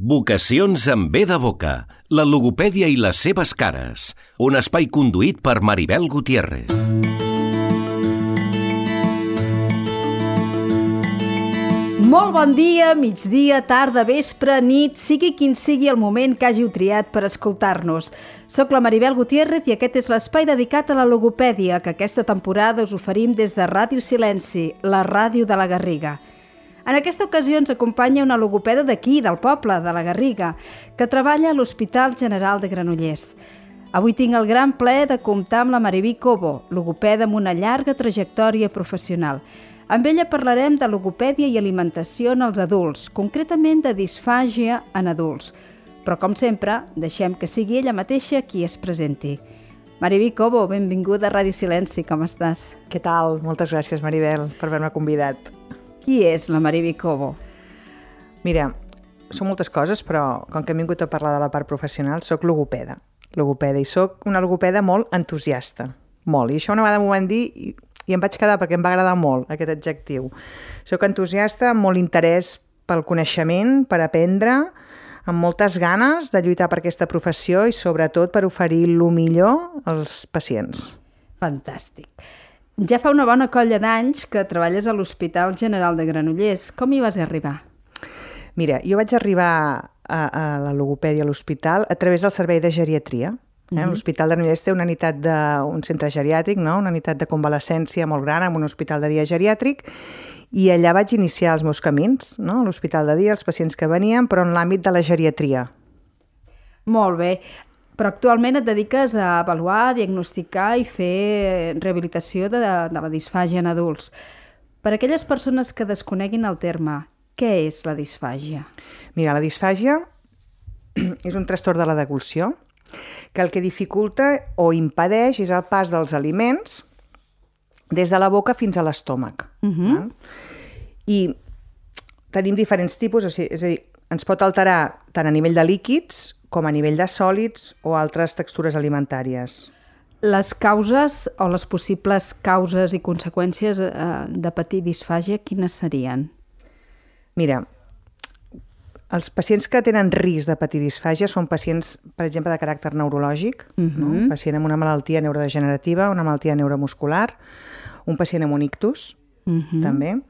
Vocacions amb B de boca, la logopèdia i les seves cares. Un espai conduït per Maribel Gutiérrez. Molt bon dia, migdia, tarda, vespre, nit, sigui quin sigui el moment que hàgiu triat per escoltar-nos. Soc la Maribel Gutiérrez i aquest és l'espai dedicat a la logopèdia que aquesta temporada us oferim des de Ràdio Silenci, la ràdio de la Garriga. En aquesta ocasió ens acompanya una logopeda d'aquí, del poble, de la Garriga, que treballa a l'Hospital General de Granollers. Avui tinc el gran ple de comptar amb la Maribí Cobo, logopeda amb una llarga trajectòria professional. Amb ella parlarem de logopèdia i alimentació en els adults, concretament de disfàgia en adults. Però, com sempre, deixem que sigui ella mateixa qui es presenti. Maribí Cobo, benvinguda a Ràdio Silenci, com estàs? Què tal? Moltes gràcies, Maribel, per haver-me convidat. Qui és la Mariby Cobo? Mira, són moltes coses, però com que hem vingut a parlar de la part professional, sóc logopeda. Logopeda, i sóc una logopeda molt entusiasta. Molt. I això una vegada m'ho van dir i, i em vaig quedar perquè em va agradar molt aquest adjectiu. Sóc entusiasta, amb molt interès pel coneixement, per aprendre, amb moltes ganes de lluitar per aquesta professió i sobretot per oferir el millor als pacients. Fantàstic. Ja fa una bona colla d'anys que treballes a l'Hospital General de Granollers. Com hi vas arribar? Mira, jo vaig arribar a, a la logopèdia a l'hospital a través del servei de geriatria. Eh? Mm -hmm. L'Hospital de Granollers té una unitat de, un centre geriàtric, no? una unitat de convalescència molt gran amb un hospital de dia geriàtric i allà vaig iniciar els meus camins, no? l'hospital de dia, els pacients que venien, però en l'àmbit de la geriatria. Molt bé. Però actualment et dediques a avaluar, diagnosticar i fer rehabilitació de, de la disfàgia en adults. Per a aquelles persones que desconeguin el terme, què és la disfàgia? Mira, la disfàgia és un trastorn de la deglució que el que dificulta o impedeix és el pas dels aliments des de la boca fins a l'estómac. Uh -huh. I tenim diferents tipus, o sigui, és a dir, ens pot alterar tant a nivell de líquids com a nivell de sòlids o altres textures alimentàries. Les causes o les possibles causes i conseqüències eh, de patir disfàgia, quines serien? Mira, els pacients que tenen risc de patir disfàgia són pacients, per exemple, de caràcter neurològic, uh -huh. no? un mhm. pacient amb una malaltia neurodegenerativa, una malaltia neuromuscular, un pacient amb un ictus, uh mhm. -huh. també.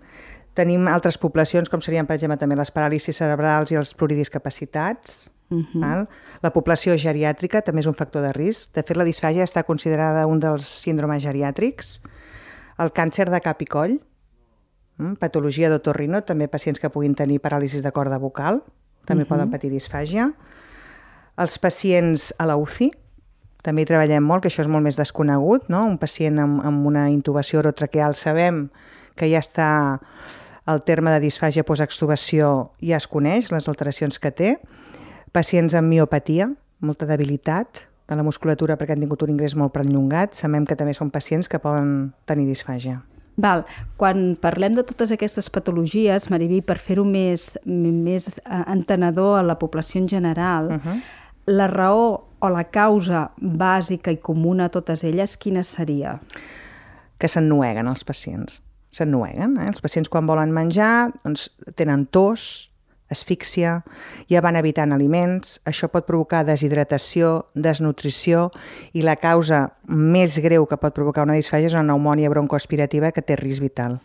Tenim altres poblacions, com serien, per exemple, també les paràlisis cerebrals i els pluridiscapacitats, Uh -huh. Val? La població geriàtrica també és un factor de risc. De fet, la disfàgia està considerada un dels síndromes geriàtrics. El càncer de cap i coll, mm, patologia d'otorrino, també pacients que puguin tenir paràlisis de corda vocal, també uh -huh. poden patir disfàgia. Els pacients a la UCI, també hi treballem molt, que això és molt més desconegut, no? Un pacient amb, amb una intubació orotraqueal sabem que ja està el terme de disfàgia postextubació ja es coneix, les alteracions que té pacients amb miopatia, molta debilitat de la musculatura perquè han tingut un ingrés molt perllongat, sabem que també són pacients que poden tenir disfàgia. Val. Quan parlem de totes aquestes patologies, Mariví, per fer-ho més, més eh, entenedor a la població en general, uh -huh. la raó o la causa bàsica i comuna a totes elles, quina seria? Que s'ennueguen els pacients. S'ennueguen. Eh? Els pacients quan volen menjar doncs, tenen tos, asfíxia, ja van evitant aliments, això pot provocar deshidratació, desnutrició i la causa més greu que pot provocar una disfàgia és una pneumònia broncoaspirativa que té risc vital.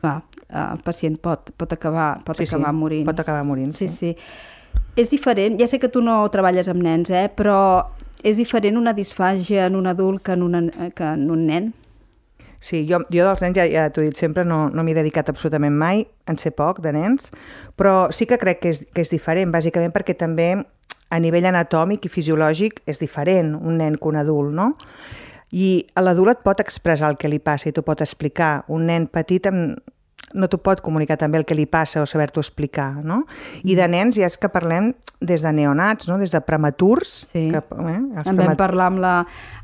Clar, el pacient pot, pot acabar, pot sí, acabar sí, morint. pot acabar morint, sí. Sí, sí. És diferent, ja sé que tu no treballes amb nens, eh, però és diferent una disfàgia en un adult que en, una, que en un nen? Sí, jo, jo dels nens, ja, ja t'ho he dit sempre, no, no m'he dedicat absolutament mai, en sé poc de nens, però sí que crec que és, que és diferent, bàsicament perquè també a nivell anatòmic i fisiològic és diferent un nen que un adult, no? I l'adult et pot expressar el que li passa i t'ho pot explicar. Un nen petit amb, no t'ho pot comunicar també el que li passa o saber-t'ho explicar, no? I de nens ja és que parlem des de neonats, no? des de prematurs. Sí, que, eh, els en vam parlar amb la,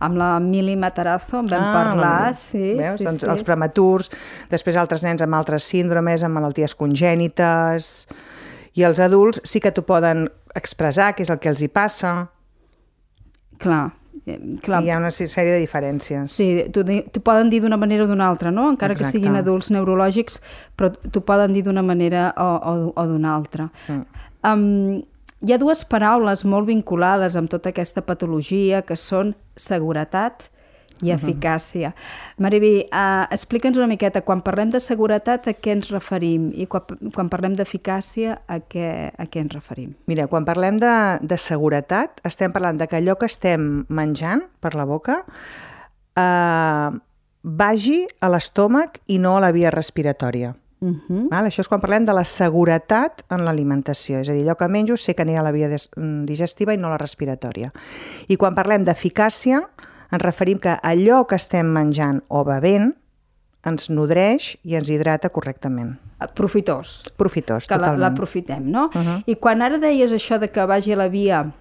amb la Mili Matarazo, en vam ah, parlar, sí. Veus? Sí, doncs sí. els prematurs, després altres nens amb altres síndromes, amb malalties congènites, i els adults sí que t'ho poden expressar, què és el que els hi passa. Clar, clar. Hi ha una sèrie de diferències. Sí, t'ho poden dir d'una manera o d'una altra, no? Encara Exacte. que siguin adults neurològics, però t'ho poden dir d'una manera o, o, o d'una altra. Mm. Um, hi ha dues paraules molt vinculades amb tota aquesta patologia que són seguretat i eficàcia. Uh -huh. Mariví, uh, explica'ns una miqueta, quan parlem de seguretat a què ens referim i quan, quan parlem d'eficàcia a, què, a què ens referim? Mira, quan parlem de, de seguretat estem parlant de que allò que estem menjant per la boca eh, vagi a l'estómac i no a la via respiratòria. Uh -huh. Val? Això és quan parlem de la seguretat en l'alimentació, és a dir, allò que menjo sé que anirà a la via digestiva i no a la respiratòria. I quan parlem d'eficàcia, ens referim que allò que estem menjant o bevent ens nodreix i ens hidrata correctament. Profitós. Profitós, que totalment. Que l'aprofitem, no? Uh -huh. I quan ara deies això de que vagi a la via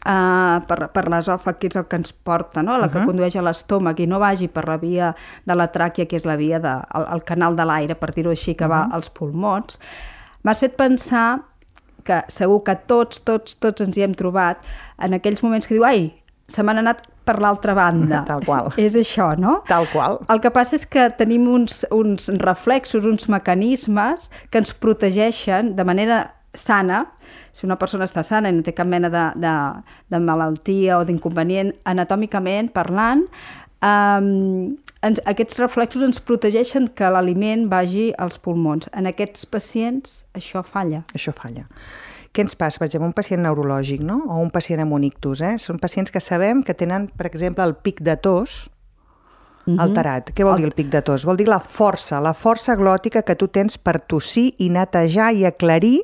Uh, per, per l'esòfag, que és el que ens porta, no? la uh -huh. que condueix a l'estómac, i no vagi per la via de la tràquea, que és la via de, el, el canal de l'aire, per dir-ho així, que uh -huh. va als pulmons, m'has fet pensar que segur que tots, tots, tots ens hi hem trobat en aquells moments que diu, ai, se m'han anat per l'altra banda. Tal qual. És això, no? Tal qual. El que passa és que tenim uns, uns reflexos, uns mecanismes que ens protegeixen de manera sana si una persona està sana i no té cap mena de, de, de malaltia o d'inconvenient anatòmicament parlant, um, ens, aquests reflexos ens protegeixen que l'aliment vagi als pulmons. En aquests pacients això falla. Això falla. Què ens passa? Per exemple, un pacient neurològic no? o un pacient amb un ictus. Eh? Són pacients que sabem que tenen, per exemple, el pic de tos, Uh -huh. alterat. Què vol dir el pic de tos? Vol dir la força, la força glòtica que tu tens per tossir i netejar i aclarir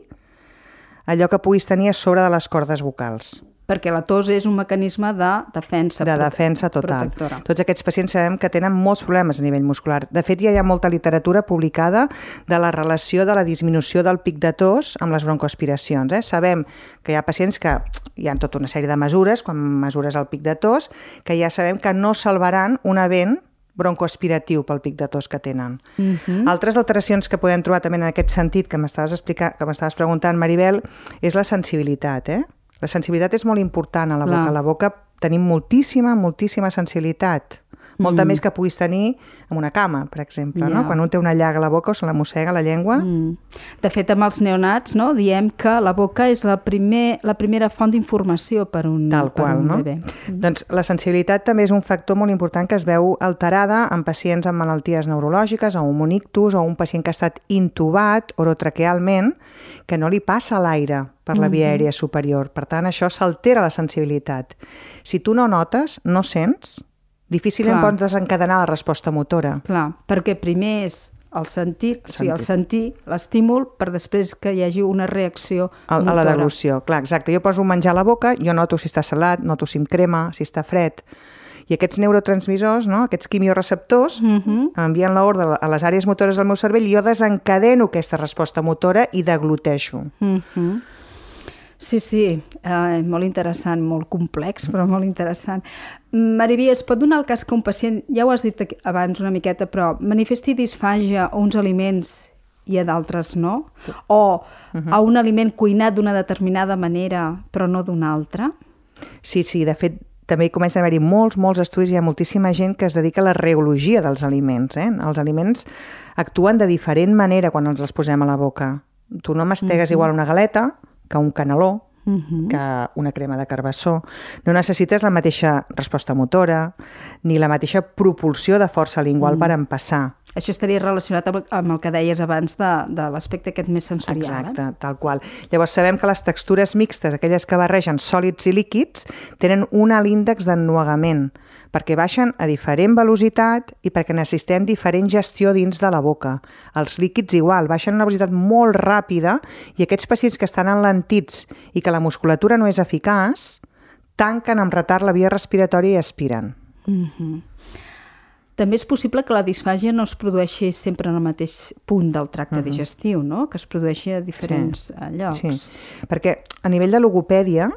allò que puguis tenir a sobre de les cordes vocals perquè la tos és un mecanisme de defensa. De defensa total. Protectora. Tots aquests pacients sabem que tenen molts problemes a nivell muscular. De fet, ja hi ha molta literatura publicada de la relació de la disminució del pic de tos amb les broncoaspiracions. Eh? Sabem que hi ha pacients que hi ha tota una sèrie de mesures, quan mesures el pic de tos, que ja sabem que no salvaran un event broncoaspiratiu pel pic de tos que tenen. Uh Mhm. -huh. Altres alteracions que podem trobar també en aquest sentit que m'estaves explicant, que m'estaves preguntant, Maribel, és la sensibilitat, eh? La sensibilitat és molt important a la Clar. boca. A la boca tenim moltíssima, moltíssima sensibilitat. Molta Mm. més que puguis tenir en una cama, per exemple, Ja. no? Quan un té una llaga a la boca o se la mossega la llengua, Mm. De fet, amb els neonats no, diem que la boca és la, primer, la primera font d'informació per un, Tal per qual, un no? bebè. Doncs la sensibilitat també és un factor molt important que es veu alterada en pacients amb malalties neurològiques o un ictus o un pacient que ha estat intubat orotraquealment que no li passa l'aire per la via aèria superior. Per tant, això s'altera la sensibilitat. Si tu no notes, no sents, difícilment Clar. pots desencadenar la resposta motora. Clar, perquè primer és el sentit, El o sigui, el sentit. sentir, l'estímul, per després que hi hagi una reacció A, a la motora. deglució, clar, exacte. Jo poso un menjar a la boca, jo noto si està salat, noto si em crema, si està fred. I aquests neurotransmissors, no? aquests quimioreceptors, Mhm. envien l'ordre a les àrees motores del meu cervell i jo desencadeno aquesta resposta motora i degluteixo. Mhm. Sí, sí, eh, molt interessant, molt complex, però molt interessant. Mariví, es pot donar el cas que un pacient, ja ho has dit abans una miqueta, però manifesti disfàgia a uns aliments i a d'altres no? O a un aliment cuinat d'una determinada manera però no d'una altra? Sí, sí, de fet, també hi comencen a haver-hi molts, molts estudis, hi ha moltíssima gent que es dedica a la reologia dels aliments. Eh? Els aliments actuen de diferent manera quan ens els posem a la boca. Tu no mastegues igual una galeta que un caneló, Uh -huh. que una crema de carbassó. No necessites la mateixa resposta motora ni la mateixa propulsió de força lingual mm. per empassar. Això estaria relacionat amb, amb el que deies abans de, de l'aspecte aquest més sensorial. Exacte, Eh? tal qual. Llavors sabem que les textures mixtes, aquelles que barregen sòlids i líquids, tenen un alt índex d'ennuegament, perquè baixen a diferent velocitat i perquè necessitem diferent gestió dins de la boca. Els líquids igual, baixen a una velocitat molt ràpida i aquests pacients que estan enlentits i que la musculatura no és eficaç, tanquen amb retard la via respiratòria i aspiren. Uh -huh. També és possible que la disfàgia no es produeixi sempre en el mateix punt del tracte uh -huh. digestiu, no? que es produeixi a diferents sí. llocs. Sí, perquè a nivell de logopèdia,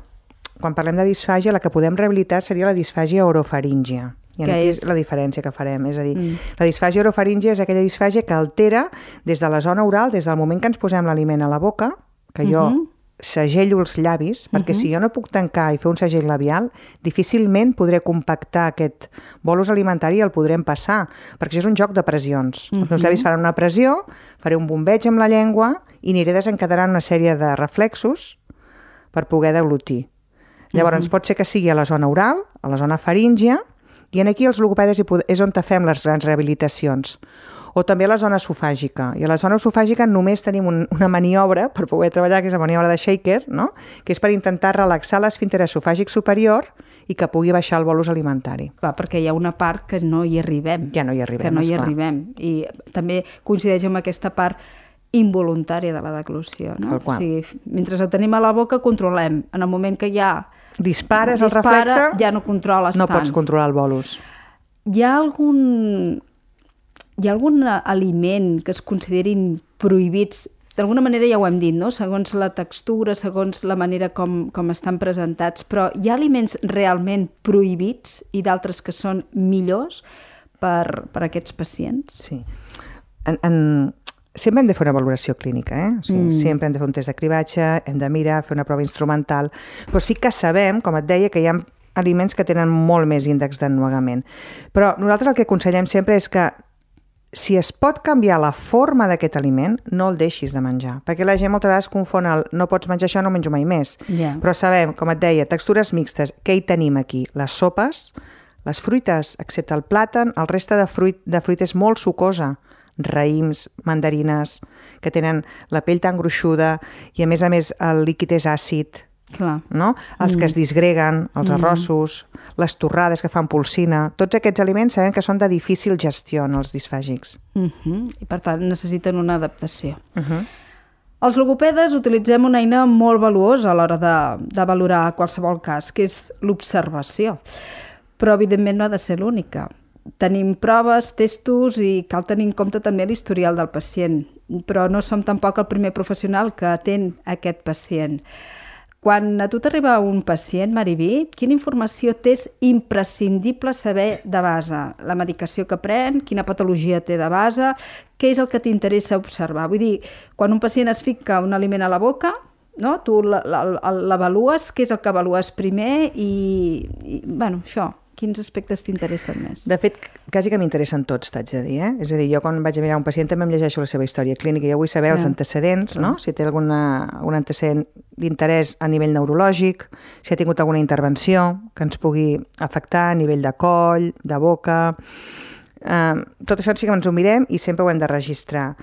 quan parlem de disfàgia, la que podem rehabilitar seria la disfàgia orofaríngia. I aquí és? la diferència que farem. És a dir, Mm. mm. la disfàgia orofaríngia és aquella disfàgia que altera des de la zona oral, des del moment que ens posem l'aliment a la boca, que jo Mhm. Segello els llavis, perquè si jo no puc tancar i fer un segell labial, difícilment podré compactar aquest bolus alimentari i el podrem passar, perquè això és un joc de pressions. Els meus llavis faran una pressió, faré un bombeig amb la llengua i aniré desencadenant una sèrie de reflexos per poder deglutir. Llavors, pot ser que sigui a la zona oral, a la zona faríngia, i en aquí els logopedes és on fem les grans rehabilitacions. O també a la zona esofàgica. I a la zona esofàgica només tenim un, una maniobra per poder treballar, que és la maniobra de shaker, no? que és per intentar relaxar l'esfínter esofàgic superior i que pugui baixar el bolus alimentari. Clar, perquè hi ha una part que no hi arribem. Ja no hi arribem, Que no hi arribem. I també coincideix amb aquesta part involuntària de la deglució. No? O sigui, mentre ho tenim a la boca, controlem. En el moment que ja Dispares el dispara, reflexe, ja no controles no tant. pots controlar el bolus. Hi ha algun, hi ha algun aliment que es considerin prohibits d'alguna manera ja ho hem dit, no? segons la textura, segons la manera com, com estan presentats, però hi ha aliments realment prohibits i d'altres que són millors per, per aquests pacients? Sí. En, en... Sempre hem de fer una valoració clínica, eh? O sigui, mm. Sempre hem de fer un test de cribatge, hem de mirar, fer una prova instrumental, però sí que sabem, com et deia, que hi ha aliments que tenen molt més índex d'ennuegament. Però nosaltres el que aconsellem sempre és que si es pot canviar la forma d'aquest aliment, no el deixis de menjar. Perquè la gent moltes vegades confon el no pots menjar això, no menjo mai més. Ja. Però sabem, com et deia, textures mixtes. Què hi tenim aquí? Les sopes, les fruites, excepte el plàtan, el reste de fruit, de fruit és molt sucosa. Raïms, mandarines, que tenen la pell tan gruixuda i a més a més el líquid és àcid, Clar. no? Els que es disgreguen, els arrossos, les torrades que fan polsina, tots aquests aliments sabem que són de difícil gestió en els disfàgics. Uh -huh. I per tant necessiten una adaptació. Uh -huh. Els logopedes utilitzem una eina molt valuosa a l'hora de, de valorar qualsevol cas, que és l'observació. Però, evidentment, no ha de ser l'única. Tenim proves, testos i cal tenir en compte també l'historial del pacient. Però no som tampoc el primer professional que atén aquest pacient. Quan a tu t'arriba un pacient, Mariví, quina informació t'és imprescindible saber de base? La medicació que pren, quina patologia té de base, què és el que t'interessa observar? Vull dir, quan un pacient es fica un aliment a la boca, no? tu la- la- l'avalues, què és el que avalues primer i, i bueno, això, quins aspectes t'interessen més? De fet, quasi que m'interessen tots, t'haig de dir. Eh? És a dir, jo quan vaig a mirar un pacient també em llegeixo la seva història clínica. Jo vull saber els Clar. antecedents, no? si té alguna, algun antecedent d'interès a nivell neurològic, si ha tingut alguna intervenció que ens pugui afectar a nivell de coll, de boca... Uh, tot això sí que ens ho mirem i sempre ho hem de registrar.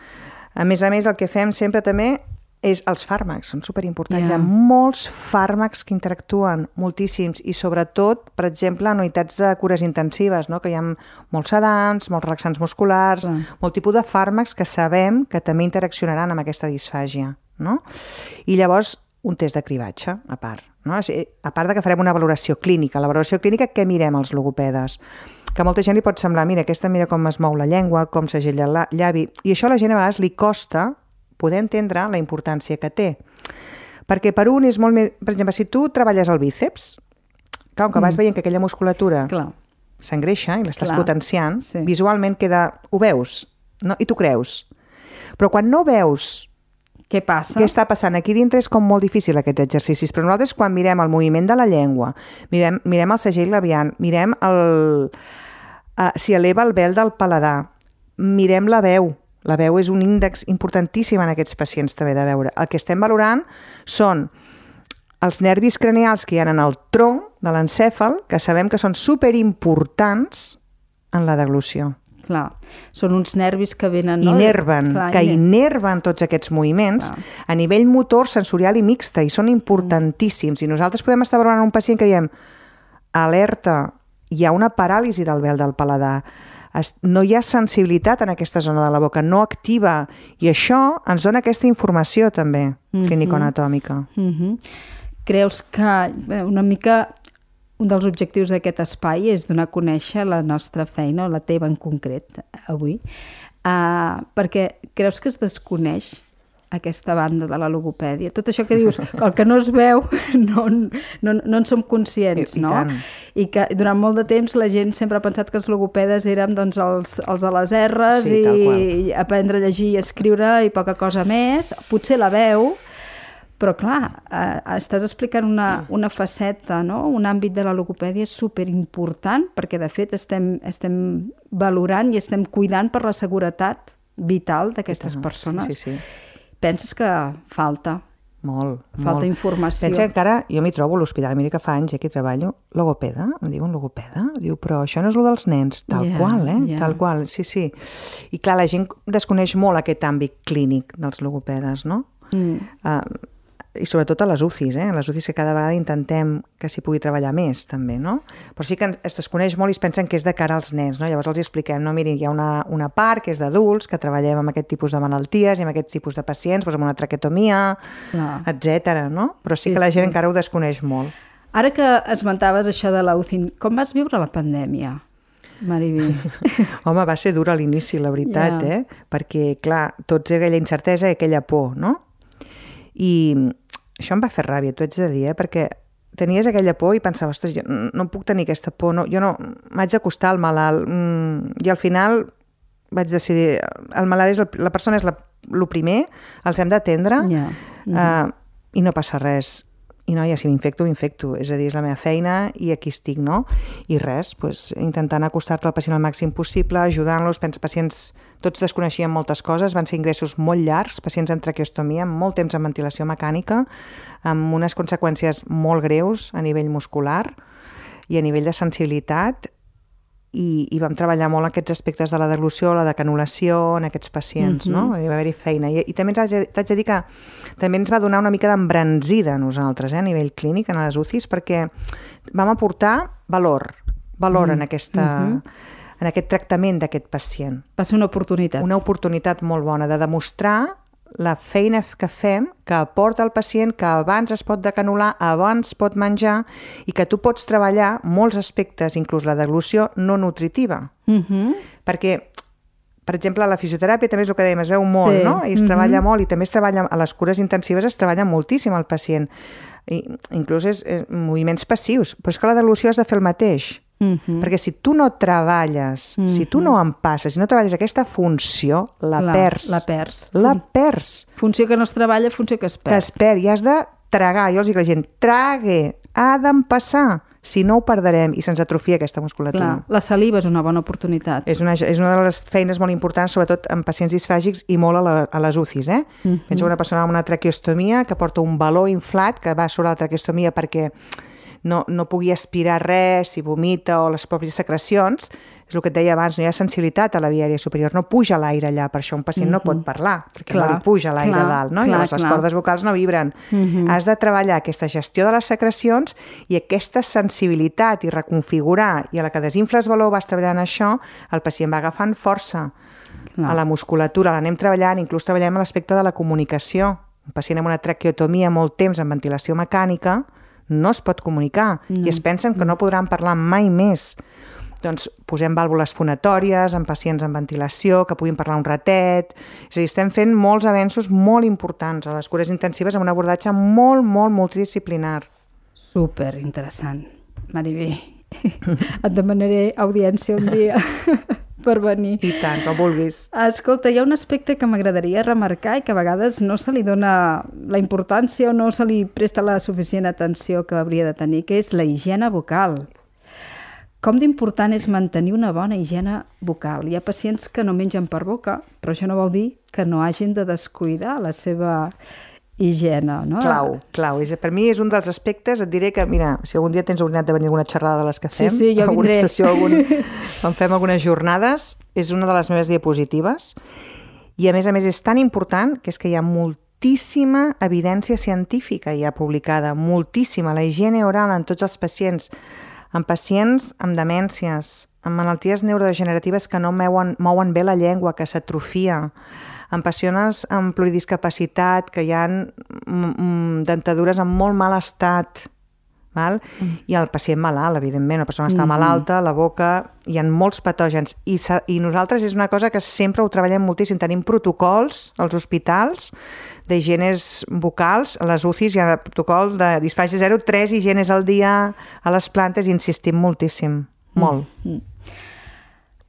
A més a més, el que fem sempre també és els fàrmacs, són superimportants. Ja. Hi ha molts fàrmacs que interactuen, moltíssims, i sobretot, per exemple, en unitats de cures intensives, no? que hi ha molts sedants, molts relaxants musculars, Clar. molt tipus de fàrmacs que sabem que també interaccionaran amb aquesta disfàgia. No? I llavors, un test de cribatge, a part. No? És- A part de que farem una valoració clínica. La valoració clínica, què mirem els logopedes? Que molta gent li pot semblar, mira, aquesta mira com es mou la llengua, com s'agella el la- llavi, i això a la gent a vegades li costa poder entendre la importància que té. Perquè per un és molt més... Per exemple, si tu treballes el bíceps, clar, que vas veient que aquella musculatura s'engreixa i l'estàs potenciant, sí. visualment queda... Ho veus, no? i tu creus. Però quan no veus què passa? què està passant aquí dintre és com molt difícil aquests exercicis, però nosaltres quan mirem el moviment de la llengua, mirem, mirem el segell labiant, mirem el, uh, si eleva el vel del paladar, mirem la veu, la veu és un índex importantíssim en aquests pacients també de veure. El que estem valorant són els nervis cranials que hi ha en el tronc de l'encèfal, que sabem que són superimportants en la deglució. Clar, són uns nervis que venen... No? Inerven, Clar, que inerven tots aquests moviments Clar. a nivell motor, sensorial i mixta, i són importantíssims. I nosaltres podem estar valorant un pacient que diem alerta, hi ha una paràlisi del vel del paladar, no hi ha sensibilitat en aquesta zona de la boca, no activa, i això ens dona aquesta informació també, Mhm. clínico-anatòmica. Mhm. Creus que una mica un dels objectius d'aquest espai és donar a conèixer la nostra feina, o la teva en concret, avui, uh, perquè creus que es desconeix aquesta banda de la logopèdia. Tot això que dius, el que no es veu, no, no, no en som conscients, I- i no? tant. I que durant molt de temps la gent sempre ha pensat que els logopedes érem doncs, els, els de les R's Sí, qual. i aprendre a llegir i escriure i poca cosa més. Potser la veu, però clar, eh, estàs explicant una, una faceta, no? un àmbit de la logopèdia superimportant, perquè de fet estem, estem valorant i estem cuidant per la seguretat vital d'aquestes persones. Sí, sí. Penses que falta molt. Falta molt. informació. Pensa que encara, jo m'hi trobo a l'hospital, mira que fa anys aquí treballo, logopeda, em diuen logopeda, diu, però això no és el dels nens, tal Ja, qual, eh? ja. Tal qual, sí, sí. I clar, la gent desconeix molt aquest àmbit clínic dels logopedes, no? Mm. Uh, i sobretot a les UCIs, eh? A les UCIs que cada vegada intentem que s'hi pugui treballar més, també, no? Però sí que es desconeix molt i es pensen que és de cara als nens, no? Llavors els expliquem, no, mirin, hi ha una, una part que és d'adults, que treballem amb aquest tipus de malalties i amb aquest tipus de pacients, doncs amb una traquetomia, Clar. etc. no? Però sí, Sí, que la gent sí. encara ho desconeix molt. Ara que esmentaves això de la UCI, com vas viure la pandèmia, Mariví? Home, va ser dura a l'inici, la veritat, Ja. eh? Perquè, clar, tots aquella incertesa i aquella por, no? I això em va fer ràbia, t'ho haig de dir, eh? Perquè tenies aquella por i pensava, ostres, jo no puc tenir aquesta por, no, jo no, m'haig d'acostar al malalt. Mm, I al final vaig decidir, el malalt és el, la persona és la, el primer, els hem d'atendre Ja. uh, i no passa res. I no, ja si m'infecto, m'infecto. És a dir, és la meva feina i aquí estic, no? I res, pues, intentant acostar-te al pacient al màxim possible, ajudant-los. Pensa, pacients, tots desconeixien moltes coses, van ser ingressos molt llargs, pacients amb traqueostomia, amb molt temps en ventilació mecànica, amb unes conseqüències molt greus a nivell muscular i a nivell de sensibilitat, i, i vam treballar molt aquests aspectes de la deglució, la decanulació en aquests pacients, mm -hmm. no? Hi va haver-hi feina. I, I també t'haig de dir que també ens va donar una mica d'embranzida a nosaltres, eh, a nivell clínic, en les UCIs, perquè vam aportar valor, valor mm -hmm. en, aquesta, mm -hmm. en aquest tractament d'aquest pacient. Va ser una oportunitat. Una oportunitat molt bona de demostrar la feina que fem, que aporta el pacient, que abans es pot decanular, abans pot menjar i que tu pots treballar molts aspectes, inclús la deglució no nutritiva. Uh -huh. Perquè, per exemple, la fisioteràpia també és el que dèiem, es veu molt, Sí. no? I es Mhm. treballa molt i també es treballa, a les cures intensives es treballa moltíssim el pacient. I, inclús és, eh, moviments passius. Però és que la deglució has de fer el mateix. Uh -huh. Perquè si tu no treballes, si tu no en passes, si no treballes aquesta funció, la Clar, perds. la perds. La perds. Funció que no es treballa, funció que es Que perd. es perd i has de tragar. Jo els dic a la gent, trague, ha d'empassar. Si no, ho perdrem i se'ns atrofia aquesta musculatura. Clar, la saliva és una bona oportunitat. És una, és una de les feines molt importants, sobretot en pacients disfàgics i molt a, la, a les UCIs. Eh? Uh Mhm. -huh. Penso en una persona amb una traqueostomia que porta un baló inflat que va sobre la traqueostomia perquè no, no pugui aspirar res, si vomita o les pròpies secrecions, és el que et deia abans, no hi ha sensibilitat a la via aèria superior, no puja l'aire allà, per això un pacient no pot parlar, perquè Clar, no li puja l'aire a dalt, no? clar, Llavors les clar. cordes vocals no vibren. Has de treballar aquesta gestió de les secrecions i aquesta sensibilitat i reconfigurar, i a la que desinfles valor vas treballant això, el pacient va agafant força Clar. a la musculatura, l'anem treballant, inclús treballem l'aspecte de la comunicació. Un pacient amb una traqueotomia molt temps en ventilació mecànica no es pot comunicar no. i es pensen que no podran parlar mai més. Doncs posem vàlvules fonatòries en pacients en ventilació, que puguin parlar un ratet... És a dir, estem fent molts avenços molt importants a les cures intensives amb un abordatge molt, molt multidisciplinar. Super interessant. Maribé, et demanaré audiència un dia per venir. I tant, com vulguis. Escolta, hi ha un aspecte que m'agradaria remarcar i que a vegades no se li dona la importància o no se li presta la suficient atenció que hauria de tenir, que és la higiene vocal. Com d'important és mantenir una bona higiene vocal? Hi ha pacients que no mengen per boca, però això no vol dir que no hagin de descuidar la seva higiene, no? Clau, clau. És, per mi és un dels aspectes, et diré que, mira, si algun dia tens oportunitat de venir a alguna xerrada de les que Sí, fem, sí, jo alguna vindré. sessió, algun, quan fem algunes jornades, és una de les meves diapositives. I a més a més és tan important que és que hi ha moltíssima evidència científica ja publicada, moltíssima. La higiene oral en tots els pacients, en pacients amb demències, amb malalties neurodegeneratives que no mouen, mouen bé la llengua, que s'atrofia, en persones amb pluridiscapacitat, que hi ha mm, mm, dentadures en molt mal estat, val? Mm. i el pacient malalt, evidentment, una persona està Mhm. malalta, la boca, hi ha molts patògens, I, i nosaltres és una cosa que sempre ho treballem moltíssim, tenim protocols als hospitals d'higienes vocals, a les UCIs hi ha protocol de disfàgia zero, tres higienes al dia a les plantes, i insistim moltíssim, molt.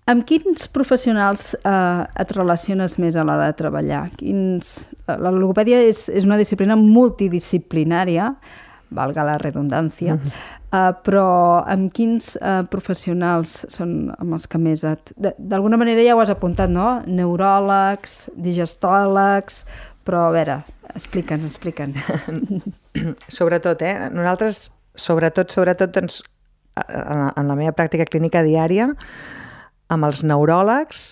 Amb quins professionals eh, et relaciones més a l'hora de treballar? Quins... eh, La logopèdia és, és una disciplina multidisciplinària, valga la redundància, uh -huh. eh, però amb quins eh, professionals són amb els que més et... de- D'alguna manera ja ho has apuntat, no? Neuròlegs, digestòlegs, però a veure, explica'ns, explica'ns. sobretot, eh? Nosaltres, sobretot, sobretot, doncs, en, en la meva pràctica clínica diària, amb els neuròlegs,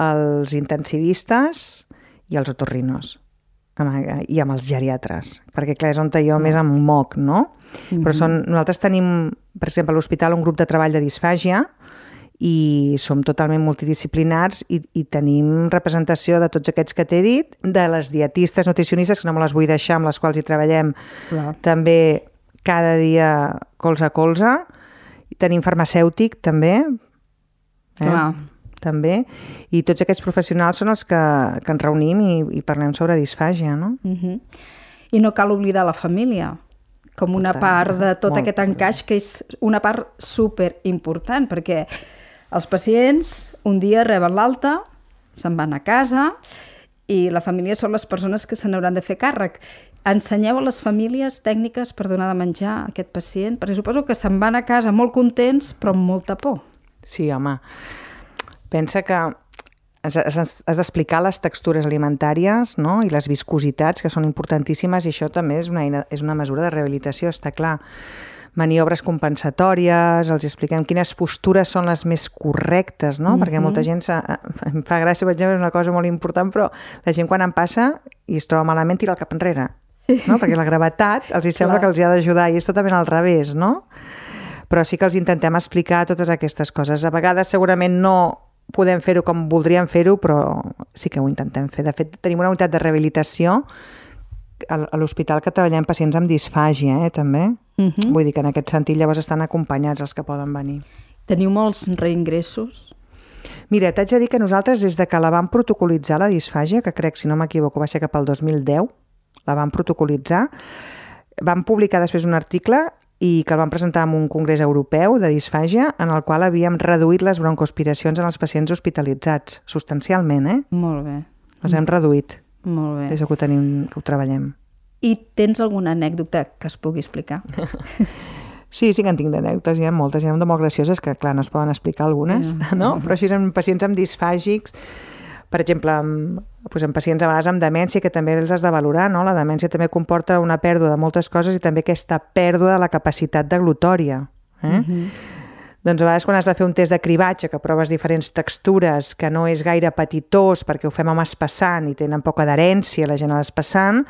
els intensivistes i els otorrinos i amb els geriatres, perquè clar, és on jo més em moc, no? Mm -hmm. Però són, nosaltres tenim, per exemple, a l'hospital un grup de treball de disfàgia i som totalment multidisciplinars i, i tenim representació de tots aquests que t'he dit, de les dietistes, nutricionistes, que no me les vull deixar, amb les quals hi treballem clar. també cada dia colze a colze, tenim farmacèutic també, eh? Clar també, i tots aquests professionals són els que, que ens reunim i, i parlem sobre disfàgia, no? Uh -huh. I no cal oblidar la família, com una part de tot molt, aquest encaix que és una part super important, perquè els pacients un dia reben l'alta, se'n van a casa i la família són les persones que se n'hauran de fer càrrec. Ensenyeu a les famílies tècniques per donar de menjar a aquest pacient? Perquè suposo que se'n van a casa molt contents, però amb molta por. Sí, home. Pensa que has, has, has d'explicar les textures alimentàries no? i les viscositats, que són importantíssimes, i això també és una, eina, és una mesura de rehabilitació, està clar. Maniobres compensatòries, els expliquem quines postures són les més correctes, no? Mm -hmm. perquè molta gent se, em fa gràcia, per exemple, és una cosa molt important, però la gent quan em passa i es troba malament tira el cap enrere, sí. no? perquè la gravetat els hi sembla clar. que els hi ha d'ajudar i és totalment al revés, no? Però sí que els intentem explicar totes aquestes coses. A vegades segurament no podem fer-ho com voldríem fer-ho, però sí que ho intentem fer. De fet, tenim una unitat de rehabilitació a l'hospital que treballem pacients amb disfàgia, eh, també. Uh -huh. Vull dir que en aquest sentit llavors estan acompanyats els que poden venir. Teniu molts reingressos? Mira, t'haig de dir que nosaltres, des de que la vam protocolitzar, la disfàgia, que crec, si no m'equivoco, va ser cap al 2010, la vam protocolitzar, vam publicar després un article i que el vam presentar en un congrés europeu de disfàgia en el qual havíem reduït les broncoaspiracions en els pacients hospitalitzats, substancialment, eh? Molt bé. Les hem reduït. Molt bé. Des que ho, tenim, que ho treballem. I tens alguna anècdota que es pugui explicar? Sí, sí que en tinc d'anècdotes, hi ha moltes, hi ha de molt gracioses que, clar, no es poden explicar algunes, yeah. no? Però així en pacients amb disfàgics, per exemple, amb, doncs en pacients a vegades amb demència, que també els has de valorar, no? La demència també comporta una pèrdua de moltes coses i també aquesta pèrdua de la capacitat de glutòria. Eh? Mm -hmm. Doncs a vegades quan has de fer un test de cribatge, que proves diferents textures, que no és gaire petitós perquè ho fem amb espassant i tenen poca adherència la gent a l'espassant,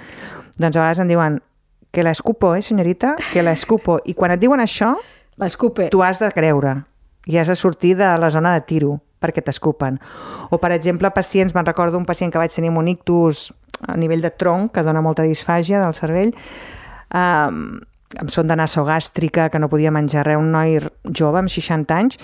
doncs a vegades em diuen que l'escupo, eh, senyorita? Que l'escupo. I quan et diuen això, L'escupe. tu has de creure i has de sortir de la zona de tiro perquè t'escupen. O, per exemple, pacients, me'n recordo un pacient que vaig tenir amb un ictus a nivell de tronc, que dona molta disfàgia del cervell, um, amb son de nasogàstrica, que no podia menjar res, un noi jove amb 60 anys,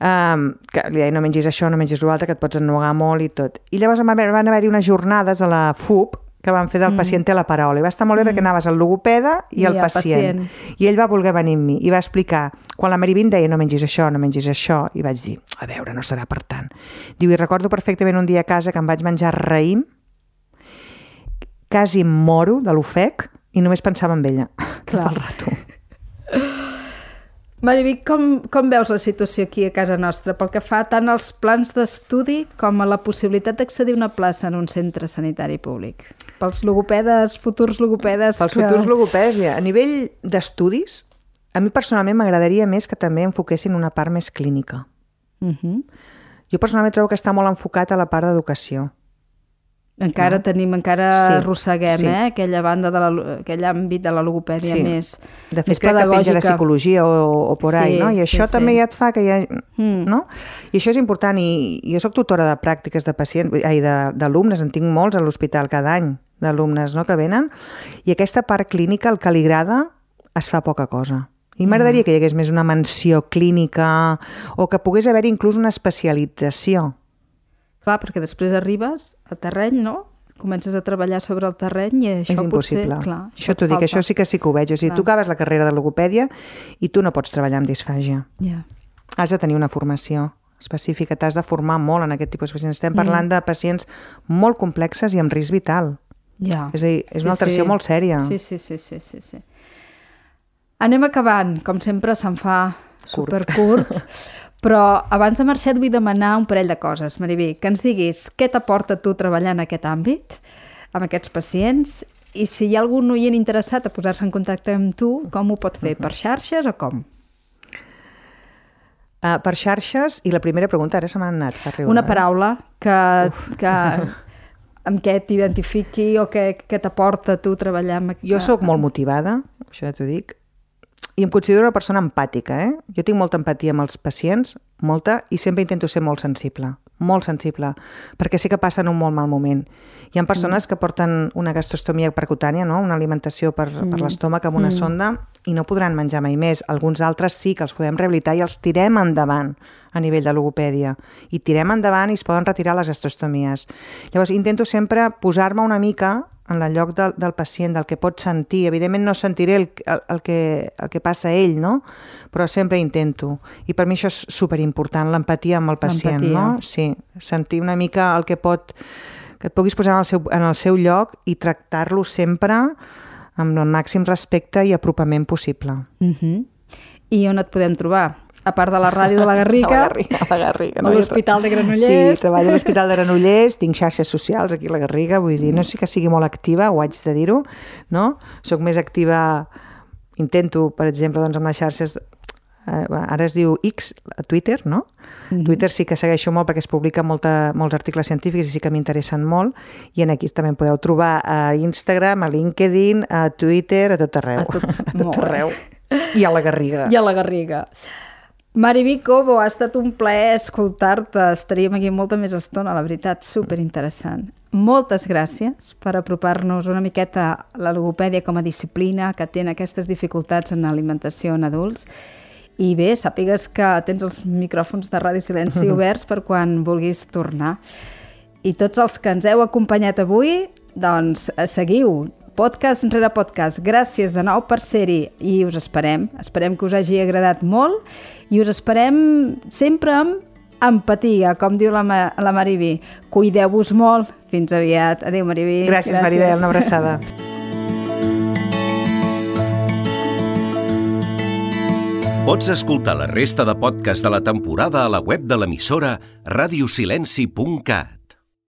um, que li deia no mengis això, no mengis l'altre, que et pots ennuegar molt i tot. I llavors van haver-hi unes jornades a la FUP, que van fer del mm. pacient té la paraula. I va estar molt bé mm. perquè anaves al logopeda i, I al pacient. pacient. I ell va voler venir amb mi i va explicar, quan la Marivin deia no mengis això, no mengis això, i vaig dir, a veure, no serà per tant. Diu, i recordo perfectament un dia a casa que em vaig menjar raïm, quasi moro de l'ofec, i només pensava en ella, Clar. tot el rato. Marivic, com, com veus la situació aquí a casa nostra pel que fa tant als plans d'estudi com a la possibilitat d'accedir a una plaça en un centre sanitari públic? Pels logopedes, futurs logopedes... Pels que... futurs logopedes, ja. a nivell d'estudis, a mi personalment m'agradaria més que també enfoquessin una part més clínica. Uh -huh. Jo personalment trobo que està molt enfocat a la part d'educació. Encara no? tenim, encara sí, arrosseguem, sí. eh? Aquella banda, de la, aquell àmbit de la logopèdia sí. més De fet, més crec pedagògica. que penja de psicologia o, o por ahí, sí, no? I això sí, també sí. ja et fa que hi ha... Mm. No? I això és important, i jo sóc tutora de pràctiques de pacients, ai, d'alumnes, en tinc molts a l'hospital cada any, d'alumnes no, que venen, i aquesta part clínica, el que li agrada, es fa poca cosa. I m'agradaria mm. que hi hagués més una menció clínica o que pogués haver inclús una especialització Clar, perquè després arribes a terreny, no? Comences a treballar sobre el terreny i això és impossible. potser... Clar, això t'ho dic, això sí que sí que ho veig. O sigui, clar. tu acabes la carrera de logopèdia i tu no pots treballar amb disfàgia. Yeah. Has de tenir una formació específica, t'has de formar molt en aquest tipus de pacients. Estem parlant mm. de pacients molt complexes i amb risc vital. Ja. És a dir, és sí, una alteració sí. molt sèria. Sí, sí, sí, sí, sí, sí. Anem acabant. Com sempre, se'n fa supercurt. Però abans de marxar et vull demanar un parell de coses, Maribí, que ens diguis què t'aporta tu treballar en aquest àmbit, amb aquests pacients i si hi ha algun oient interessat a posar-se en contacte amb tu, com ho pot fer? Per xarxes o com? Uh, per xarxes, i la primera pregunta, ara se m'ha anat. Per Una paraula que, que amb què t'identifiqui o que, que t'aporta tu treballar amb... Jo sóc molt motivada, això ja t'ho dic, i em considero una persona empàtica, eh? Jo tinc molta empatia amb els pacients, molta, i sempre intento ser molt sensible, molt sensible, perquè sé que passen un molt mal moment. Hi ha persones mm. que porten una gastrostomia percutània, no? una alimentació per, mm. per l'estómac amb una mm. sonda, i no podran menjar mai més. Alguns altres sí que els podem rehabilitar i els tirem endavant a nivell de logopèdia. I tirem endavant i es poden retirar les gastrostomies. Llavors, intento sempre posar-me una mica en el lloc del, del pacient, del que pot sentir. Evidentment no sentiré el, el, el, que, el que passa a ell, no? però sempre intento. I per mi això és superimportant, l'empatia amb el pacient. No? Sí, sentir una mica el que pot que et puguis posar en el seu, en el seu lloc i tractar-lo sempre amb el màxim respecte i apropament possible. Uh mhm. -huh. I on et podem trobar? A part de la ràdio de la Garriga, a la Garriga, la Garriga no? a l'Hospital de Granollers... Sí, treballo a l'Hospital de Granollers, tinc xarxes socials aquí a la Garriga, vull dir, no sé que sigui molt activa, ho haig de dir-ho, no? Soc més activa, intento, per exemple, doncs amb les xarxes, eh, ara es diu X, a Twitter, no? Mm -hmm. Twitter sí que segueixo molt perquè es publiquen molta, molts articles científics i sí que m'interessen molt i en aquí també podeu trobar a Instagram, a LinkedIn, a Twitter, a tot arreu. A tot, a tot arreu. I a la Garriga. I a la Garriga. Mari Cobo, ha estat un plaer escoltar-te. Estaríem aquí molta més estona, la veritat, superinteressant. Moltes gràcies per apropar-nos una miqueta a la logopèdia com a disciplina que té aquestes dificultats en alimentació en adults. I bé, sàpigues que tens els micròfons de Ràdio Silenci oberts per quan vulguis tornar. I tots els que ens heu acompanyat avui, doncs seguiu podcast rere podcast. Gràcies de nou per ser-hi i us esperem. Esperem que us hagi agradat molt i us esperem sempre amb empatia, com diu la, la Mariví. Cuideu-vos molt. Fins aviat. Adéu, Mariví. Gràcies, Gràcies. Maribel. Una abraçada. Pots escoltar la resta de podcast de la temporada a la web de l'emissora radiosilenci.cat.